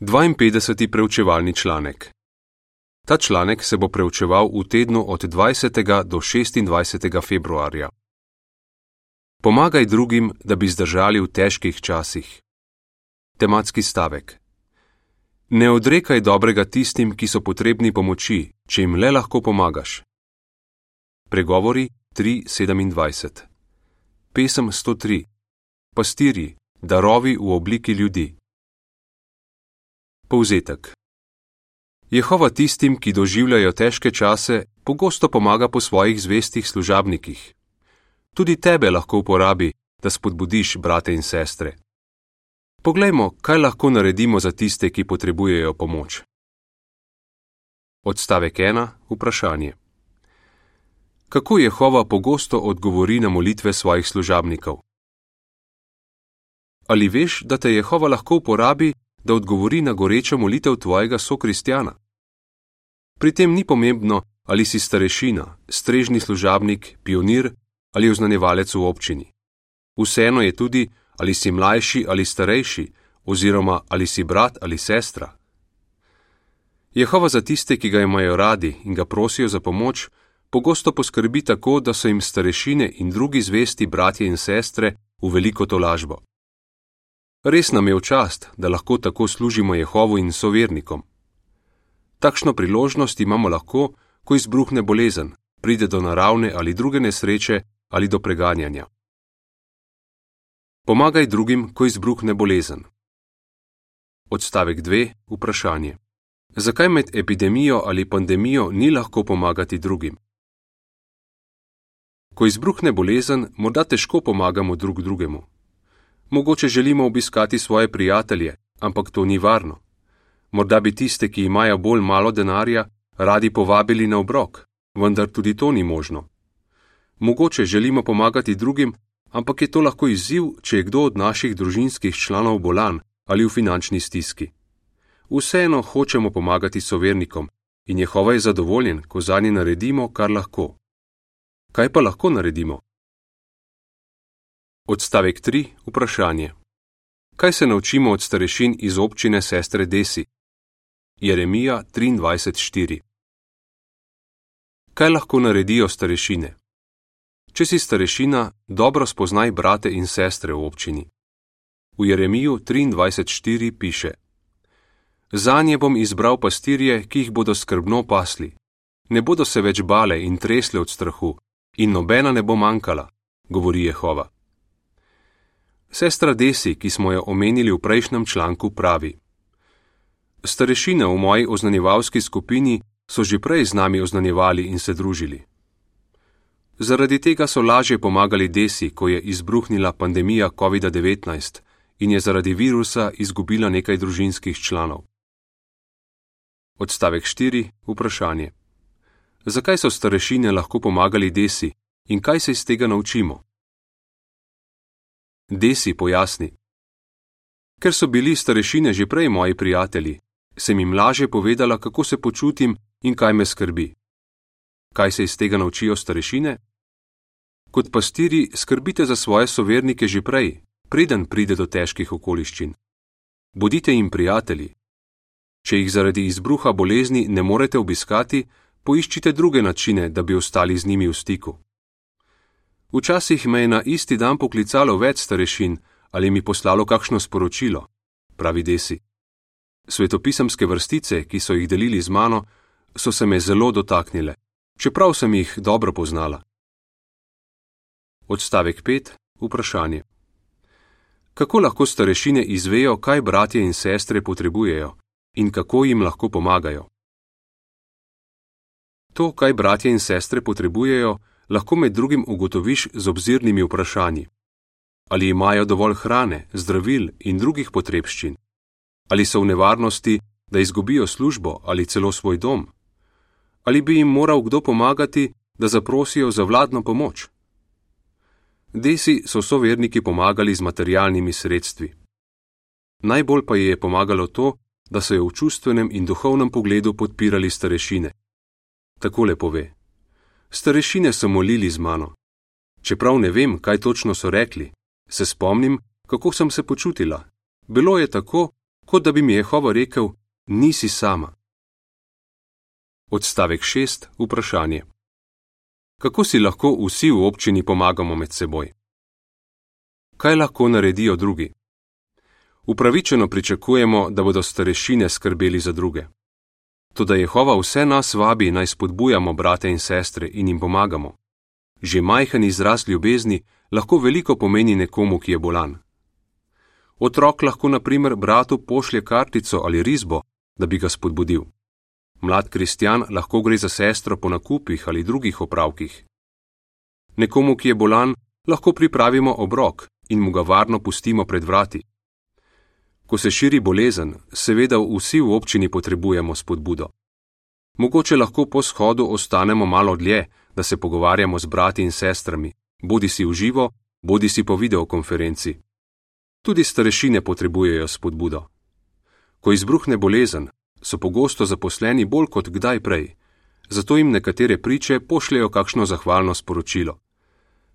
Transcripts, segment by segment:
52. preučevalni članek. Ta članek se bo preučeval v tednu od 20. do 26. februarja. Pomagaj drugim, da bi zdržali v težkih časih. Tematski stavek. Ne odrekaj dobrega tistim, ki so potrebni pomoči, če jim le lahko pomagaš. Pregovori 3:27. Pesem 103. Pastiri, darovi v obliki ljudi. Povzetek. Jehova tistim, ki doživljajo težke čase, pogosto pomaga po svojih zvestih služabnikih. Tudi tebe lahko uporabi, da spodbudiš brate in sestre. Poglejmo, kaj lahko naredimo za tiste, ki potrebujejo pomoč. Odstavek 1. Vprašanje. Kako Jehova pogosto odgovori na molitve svojih služabnikov? Ali veš, da te Jehova lahko uporabi, da odgovori na gorečo molitev tvojega sokristjana. Pri tem ni pomembno, ali si starešina, strežni služabnik, pionir ali oznanjevalec v občini. Vseeno je tudi, ali si mlajši ali starejši, oziroma ali si brat ali sestra. Jehova za tiste, ki ga imajo radi in ga prosijo za pomoč, pogosto poskrbi tako, da so jim starešine in drugi zvesti bratje in sestre v veliko tolažbo. Res nam je v čast, da lahko tako služimo Jehovu in sovernikom. Takšno priložnost imamo lahko, ko izbruhne bolezen, pride do naravne ali druge nesreče ali do preganjanja. Pomagaj drugim, ko izbruhne bolezen. Odstavek 2. Vprašanje. Zakaj med epidemijo ali pandemijo ni lahko pomagati drugim? Ko izbruhne bolezen, morda težko pomagamo drug drugemu. Mogoče želimo obiskati svoje prijatelje, ampak to ni varno. Morda bi tiste, ki imajo bolj malo denarja, radi povabili na obrok, vendar tudi to ni možno. Mogoče želimo pomagati drugim, ampak je to lahko izziv, če je kdo od naših družinskih članov bolan ali v finančni stiski. Vseeno hočemo pomagati sovernikom in Jehova je zadovoljen, ko za njih naredimo, kar lahko. Kaj pa lahko naredimo? Odstavek 3. Vprašanje. Kaj se naučimo od starešin iz občine sestre Desi? Jeremija 23:4. Kaj lahko naredijo starešine? Če si starešina, dobro spoznaj brate in sestre v občini. V Jeremiju 23:4 piše: Za nje bom izbral pastirje, ki jih bodo skrbno pasli. Ne bodo se več bale in tresle od strahu, in nobena ne bo manjkala, govori Jehova. Sestra Desi, ki smo jo omenili v prejšnjem članku, pravi: Starešine v moji oznanjevalski skupini so že prej z nami oznanjevali in se družili. Zaradi tega so lažje pomagali Desi, ko je izbruhnila pandemija COVID-19 in je zaradi virusa izgubila nekaj družinskih članov. Odstavek 4. Vprašanje. Zakaj so starešine lahko pomagali Desi in kaj se iz tega naučimo? Desi pojasni. Ker so bili starešine že prej moji prijatelji, sem jim laže povedala, kako se počutim in kaj me skrbi. Kaj se iz tega naučijo starešine? Kot pastiri skrbite za svoje sovernike že prej, preden pride do težkih okoliščin. Bodite jim prijatelji. Če jih zaradi izbruha bolezni ne morete obiskati, poiščite druge načine, da bi ostali z njimi v stiku. Včasih me je na isti dan poklicalo več starešin ali mi poslalo kakšno sporočilo, pravi Desi. Svetopisemske vrstice, ki so jih delili z mano, so se me zelo dotaknile, čeprav sem jih dobro poznala. Odstavek 5. Vprašanje. Kako lahko starešine izvejo, kaj bratje in sestre potrebujejo in kako jim lahko pomagajo? To, kaj bratje in sestre potrebujejo, lahko med drugim ugotoviš z obzirnimi vprašanji: Ali imajo dovolj hrane, zdravil in drugih potrebščin? Ali so v nevarnosti, da izgubijo službo ali celo svoj dom? Ali bi jim moral kdo pomagati, da zaprosijo za vladno pomoč? Desi so soverniki pomagali z materialnimi sredstvi. Najbolj pa ji je pomagalo to, da so jo v čustvenem in duhovnem pogledu podpirali starešine. Takole pove: Starešine so molili z mano. Čeprav ne vem, kaj točno so rekli, se spomnim, kako sem se počutila. Bilo je tako, kot da bi mi Jehova rekel: Nisi sama. Odstavek 6. Vprašanje. Kako si lahko vsi v občini pomagamo med seboj? Kaj lahko naredijo drugi? Upravičeno pričakujemo, da bodo starešine skrbeli za druge. Toda Jehova vse nas vabi naj spodbujamo brate in sestre in jim pomagamo. Že majhen izraz ljubezni lahko veliko pomeni nekomu, ki je bolan. Otrok lahko na primer bratu pošlje kartico ali risbo, da bi ga spodbudil. Mlad kristjan lahko gre za sestro po nakupih ali drugih opravkih. Nekomu, ki je bolan, lahko pripravimo obrok in mu ga varno pustimo pred vrati. Ko se širi bolezen, seveda vsi v občini potrebujemo spodbudo. Mogoče lahko po shodu ostanemo malo dlje, da se pogovarjamo z brati in sestrami, bodi si v živo, bodi si po videokonferenci. Tudi starešine potrebujejo spodbudo. Ko izbruhne bolezen, so pogosto zaposleni bolj kot kdaj prej, zato jim nekatere priče pošljajo kakšno zahvalno sporočilo.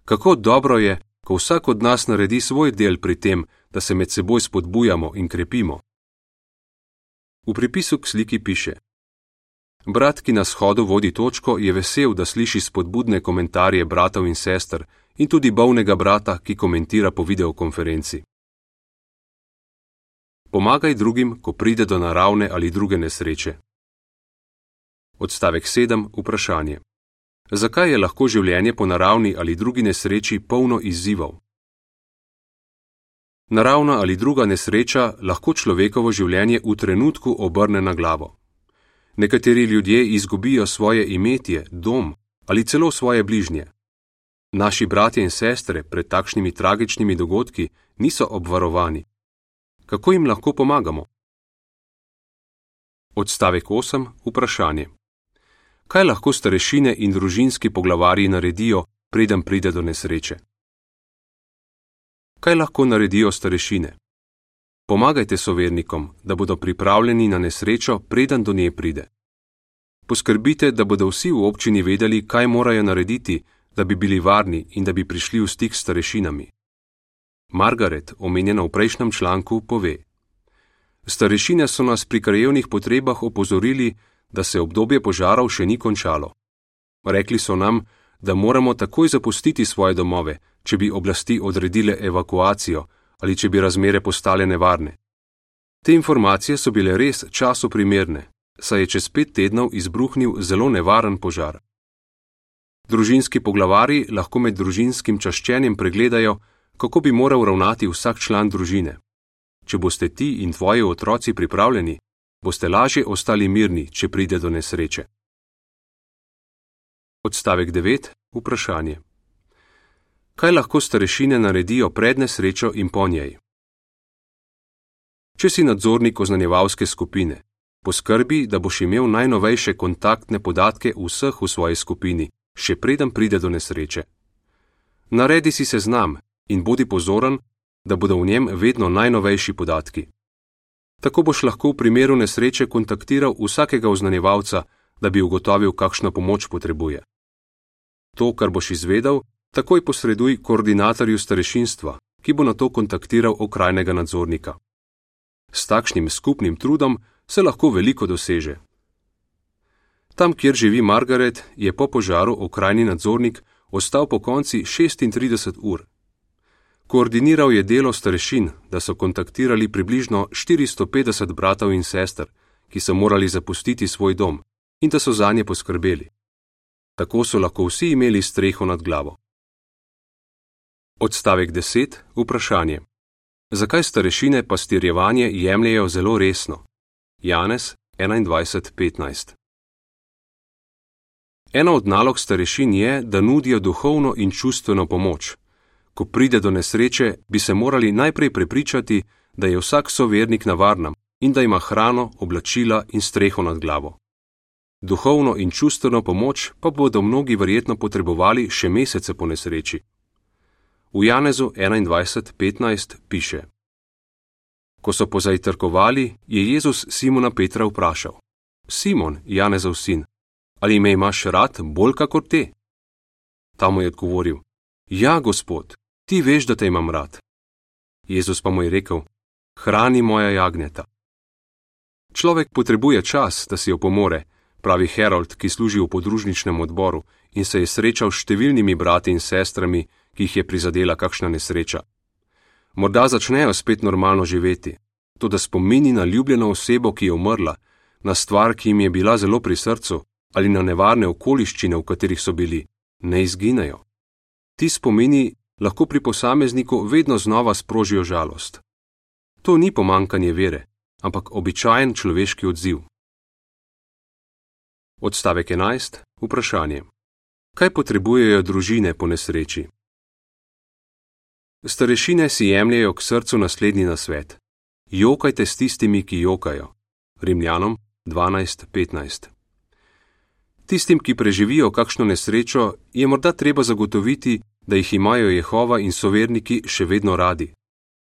Kako dobro je, ko vsak od nas naredi svoj del pri tem, da se med seboj spodbujamo in krepimo. V pripisu k sliki piše: Brat, ki na shodu vodi točko, je vesel, da sliši spodbudne komentarje bratov in sester in tudi bolnega brata, ki komentira po videokonferenci. Pomagaj drugim, ko pride do naravne ali druge nesreče. Odstavek 7. Vprašanje. Zakaj je lahko življenje po naravni ali drugi nesreči polno izzivov? Naravna ali druga nesreča lahko človekovo življenje v trenutku obrne na glavo. Nekateri ljudje izgubijo svoje imetje, dom ali celo svoje bližnje. Naši bratje in sestre pred takšnimi tragičnimi dogodki niso obvarovani. Kako jim lahko pomagamo? Odstavek 8. Vprašanje. Kaj lahko starešine in družinski poglavarji naredijo, preden pride do nesreče? Kaj lahko naredijo starešine? Pomagajte sovernikom, da bodo pripravljeni na nesrečo, preden do nje pride. Poskrbite, da bodo vsi v občini vedeli, kaj morajo narediti, da bi bili varni in da bi prišli v stik s starešinami. Margaret, omenjena v prejšnjem članku, pove: Starešine so nas pri krajevnih potrebah opozorili, da se obdobje požarov še ni končalo. Rekli so nam, da moramo takoj zapustiti svoje domove, če bi oblasti odredile evakuacijo ali če bi razmere postale nevarne. Te informacije so bile res času primerne, saj je čez pet tednov izbruhnil zelo nevaren požar. Družinski poglavari lahko med družinskim čaščenjem pregledajo, kako bi moral ravnati vsak član družine. Če boste ti in tvoji otroci pripravljeni, boste lažje ostali mirni, če pride do nesreče. Odstavek 9. Vprašanje. Kaj lahko starešine naredijo pred nesrečo in po njej? Če si nadzornik oznanjevalske skupine, poskrbi, da boš imel najnovejše kontaktne podatke vseh v svoji skupini, še preden pride do nesreče. Naredi si seznam in bodi pozoren, da bodo v njem vedno najnovejši podatki. Tako boš lahko v primeru nesreče kontaktiral vsakega oznanjevalca, da bi ugotovil, kakšno pomoč potrebuje. To, kar boš izvedel, takoj posreduj koordinatorju starešinstva, ki bo na to kontaktiral okrajnega nadzornika. S takšnim skupnim trudom se lahko veliko doseže. Tam, kjer živi Margaret, je po požaru okrajni nadzornik ostal po konci 36 ur. Koordiniral je delo starešin, da so kontaktirali približno 450 bratov in sester, ki so morali zapustiti svoj dom in da so za nje poskrbeli. Tako so lahko vsi imeli streho nad glavo. Odstavek 10. Vprašanje. Zakaj starešine pastirjevanje jemljajo zelo resno? Janez 21:15. Ena od nalog starešin je, da nudijo duhovno in čustveno pomoč ko pride do nesreče, bi se morali najprej prepričati, da je vsak sovernik na varnem in da ima hrano, oblačila in streho nad glavo. Duhovno in čustveno pomoč pa bodo mnogi verjetno potrebovali še mesece po nesreči. V Janezu 21:15 piše: Ko so pozajtrkovali, je Jezus Simona Petra vprašal: Simon, Janezov sin, ali me imaš rad bolj kakor te? Ta mu je odgovoril: Ja, gospod, ti veš, da te imam rad. Jezus pa mu je rekel: Hrani moja jagnjeta. Človek potrebuje čas, da si jo pomore, pravi Harold, ki služi v podružničnem odboru in se je srečal s številnimi brati in sestrami, ki jih je prizadela kakšna nesreča. Morda začnejo spet normalno živeti, to da spomini na ljubljeno osebo, ki je umrla, na stvar, ki jim je bila zelo pri srcu, ali na nevarne okoliščine, v katerih so bili, ne izginejo. Ti spomini lahko pri posamezniku vedno znova sprožijo žalost. To ni pomankanje vere, ampak običajen človeški odziv. Odstavek 11. Vprašanje. Kaj potrebujejo družine po nesreči? Starešine si jemljajo k srcu naslednji nasvet: Jokajte s tistimi, ki jokajo. Rimljanom 12:15. Tistim, ki preživijo kakšno nesrečo, je morda treba zagotoviti, da jih imajo Jehova in soverniki še vedno radi.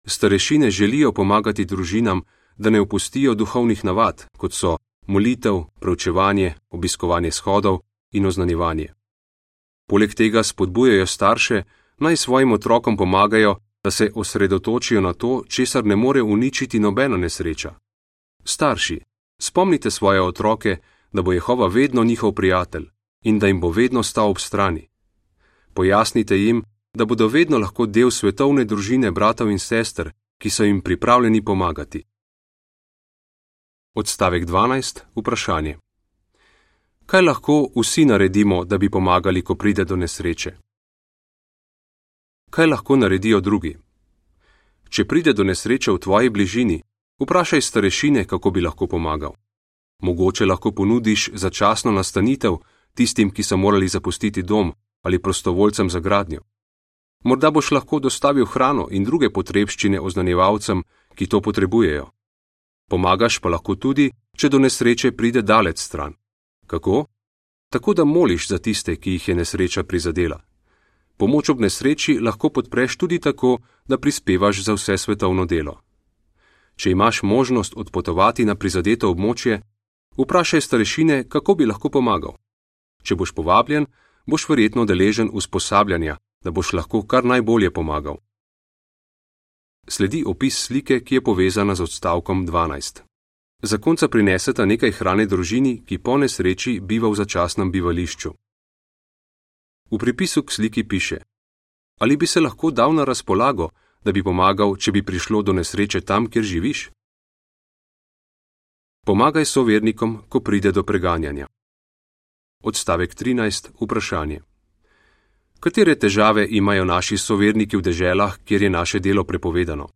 Starešine želijo pomagati družinam, da ne opustijo duhovnih navad, kot so molitev, preučevanje, obiskovanje shodov in oznanjevanje. Poleg tega spodbujajo starše, naj svojim otrokom pomagajo, da se osredotočijo na to, česar ne more uničiti nobena nesreča. Starši, spomnite svoje otroke, da bo Jehova vedno njihov prijatelj in da jim bo vedno stal ob strani. Pojasnite jim, da bodo vedno lahko del svetovne družine bratov in sester, ki so jim pripravljeni pomagati. Odstavek 12. Vprašanje. Kaj lahko vsi naredimo, da bi pomagali, ko pride do nesreče? Kaj lahko naredijo drugi? Če pride do nesreče v tvoji bližini, vprašaj starešine, kako bi lahko pomagal. Mogoče lahko ponudiš začasno nastanitev tistim, ki so morali zapustiti dom ali prostovoljcem za gradnjo. Morda boš lahko dostavil hrano in druge potrebščine oznanjevalcem, ki to potrebujejo. Pomagaš pa lahko tudi, če do nesreče pride daleč stran. Kako? Tako da moliš za tiste, ki jih je nesreča prizadela. Pomoč ob nesreči lahko podpreš tudi tako, da prispevaš za vse svetovno delo. Če imaš možnost odpotovati na prizadeto območje, vprašaj starešine, kako bi lahko pomagal. Če boš povabljen, boš verjetno deležen usposabljanja, da boš lahko kar najbolje pomagal sledi opis slike, ki je povezana z odstavkom 12. Zakonca prineseta nekaj hrane družini, ki po nesreči biva v začasnem bivališču. V pripisu k sliki piše: Ali bi se lahko dal na razpolago, da bi pomagal, če bi prišlo do nesreče tam, kjer živiš? Pomagaj sovernikom, ko pride do preganjanja. Odstavek 13. Vprašanje. Katere težave imajo naši soverniki v deželah, kjer je naše delo prepovedano?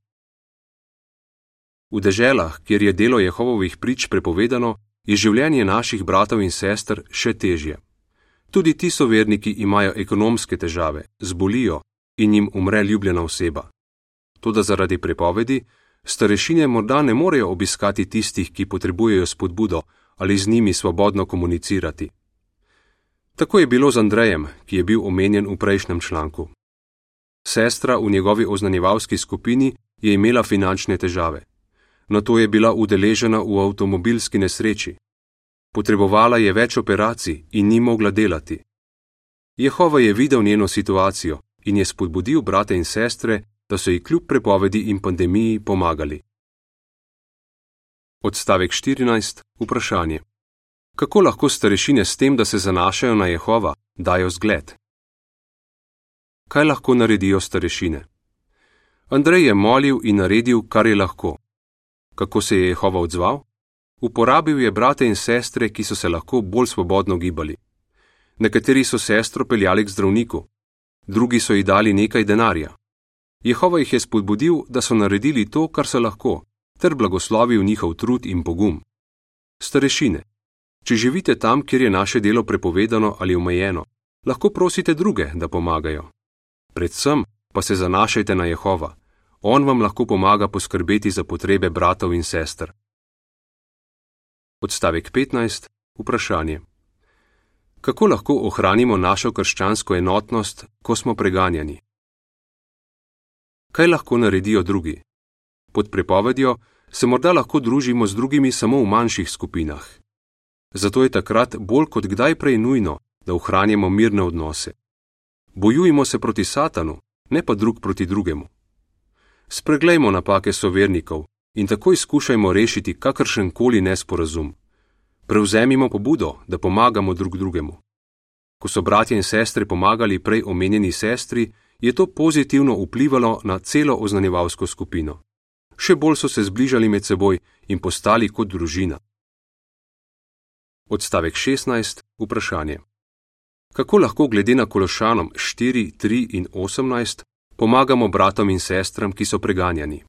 V deželah, kjer je delo Jehovovih prič prepovedano, je življenje naših bratov in sester še težje. Tudi ti soverniki imajo ekonomske težave, zbolijo in jim umre ljubljena oseba. Toda zaradi prepovedi, starešine morda ne morejo obiskati tistih, ki potrebujejo spodbudo ali z njimi svobodno komunicirati. Tako je bilo z Andrejem, ki je bil omenjen v prejšnjem članku. Sestra v njegovi oznanjevalski skupini je imela finančne težave. Na to je bila udeležena v avtomobilski nesreči. Potrebovala je več operacij in ni mogla delati. Jehova je videl njeno situacijo in je spodbudil brate in sestre, da so ji kljub prepovedi in pandemiji pomagali. Odstavek 14. Vprašanje kako lahko starešine s tem, da se zanašajo na Jehova, dajo zgled? Kaj lahko naredijo starešine? Andrej je molil in naredil, kar je lahko. Kako se je Jehova odzval? Uporabil je brate in sestre, ki so se lahko bolj svobodno gibali. Nekateri so sestro peljali k zdravniku, drugi so ji dali nekaj denarja. Jehova jih je spodbudil, da so naredili to, kar so lahko, ter blagoslovil njihov trud in pogum. Starešine, Če živite tam, kjer je naše delo prepovedano ali omejeno, lahko prosite druge, da pomagajo. Predvsem pa se zanašajte na Jehova. On vam lahko pomaga poskrbeti za potrebe bratov in sester. Odstavek 15. Vprašanje. Kako lahko ohranimo našo krščansko enotnost, ko smo preganjani? Kaj lahko naredijo drugi? Pod prepovedjo se morda lahko družimo z drugimi samo v manjših skupinah, Zato je takrat bolj kot kdaj prej nujno, da ohranjamo mirne odnose. Bojujmo se proti Satanu, ne pa drug proti drugemu. Spreglejmo napake sovernikov in takoj skušajmo rešiti kakršen koli nesporazum. Prevzemimo pobudo, da pomagamo drug drugemu. Ko so bratje in sestre pomagali prej omenjeni sestri, je to pozitivno vplivalo na celo oznanjevalsko skupino. Še bolj so se zbližali med seboj in postali kot družina. Odstavek 16. Vprašanje. Kako lahko glede na Kološanom 4, 3 in 18 pomagamo bratom in sestram, ki so preganjani?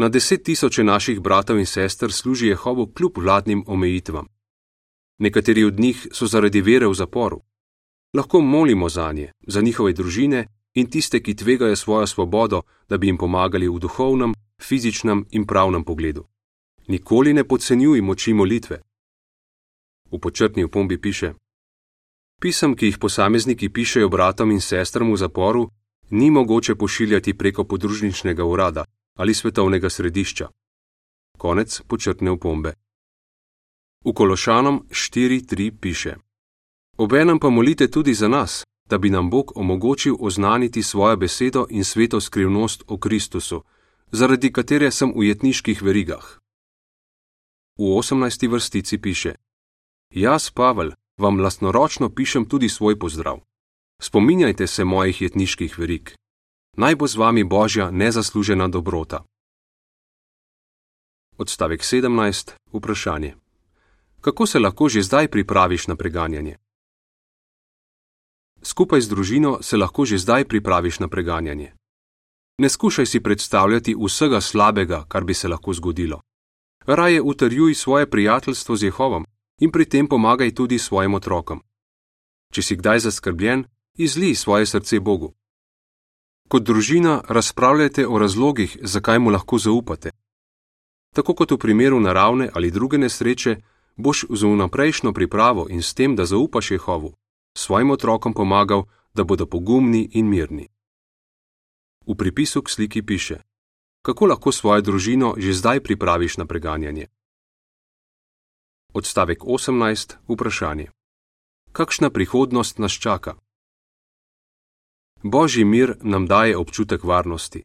Na deset tisoče naših bratov in sester služi Jehovo kljub vladnim omejitvam. Nekateri od njih so zaradi vere v zaporu. Lahko molimo za nje, za njihove družine in tiste, ki tvegajo svojo svobodo, da bi jim pomagali v duhovnem, fizičnem in pravnem pogledu. Nikoli ne podcenjuj moči molitve. V počrtni opombi piše: Pisem, ki jih posamezniki pišejo bratom in sestram v zaporu, ni mogoče pošiljati preko podružničnega urada ali svetovnega središča. Konec počrtne opombe. V Kološanom 4.3 piše: Obenem pa molite tudi za nas, da bi nam Bog omogočil oznaniti svojo besedo in sveto skrivnost o Kristusu, zaradi katere sem v jetniških verigah. V 18. vrstici piše: Jaz, Pavel, vam lastnoročno pišem tudi svoj pozdrav. Spominjajte se mojih jetniških verig. Naj bo z vami božja nezaslužena dobrota. Odstavek 17. Vprašanje. Kako se lahko že zdaj pripraviš na preganjanje? Skupaj z družino se lahko že zdaj pripraviš na preganjanje. Ne skušaj si predstavljati vsega slabega, kar bi se lahko zgodilo. Raje utrjuj svoje prijateljstvo z Jehovom in pri tem pomagaj tudi svojim otrokom. Če si kdaj zaskrbljen, izli svoje srce Bogu. Kot družina razpravljajte o razlogih, zakaj mu lahko zaupate. Tako kot v primeru naravne ali druge nesreče, boš z vnaprejšnjo pripravo in s tem, da zaupaš Jehovu, svojim otrokom pomagal, da bodo pogumni in mirni. V pripisu k sliki piše: Kako lahko svojo družino že zdaj pripraviš na preganjanje? Odstavek 18. Vprašanje. Kakšna prihodnost nas čaka? Božji mir nam daje občutek varnosti.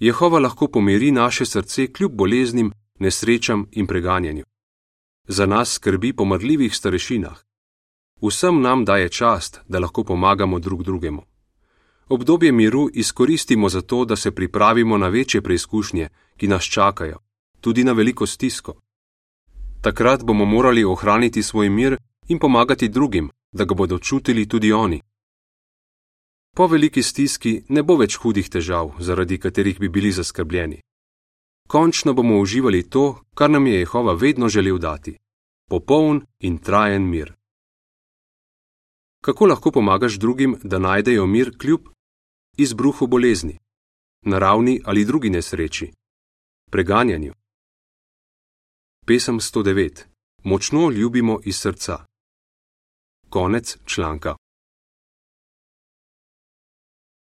Jehova lahko pomiri naše srce kljub boleznim, nesrečam in preganjanju. Za nas skrbi po mrljivih starešinah. Vsem nam daje čast, da lahko pomagamo drug drugemu. Obdobje miru izkoristimo za to, da se pripravimo na večje preizkušnje, ki nas čakajo, tudi na veliko stisko. Takrat bomo morali ohraniti svoj mir in pomagati drugim, da ga bodo čutili tudi oni. Po veliki stiski ne bo več hudih težav, zaradi katerih bi bili zaskrbljeni. Končno bomo uživali to, kar nam je Jehova vedno želel dati: popoln in trajen mir. Kako lahko pomagaš drugim, da najdejo mir kljub izbruhu bolezni, naravni ali drugi nesreči, preganjanju? Pesem 109: Močno ljubimo iz srca. Konec članka.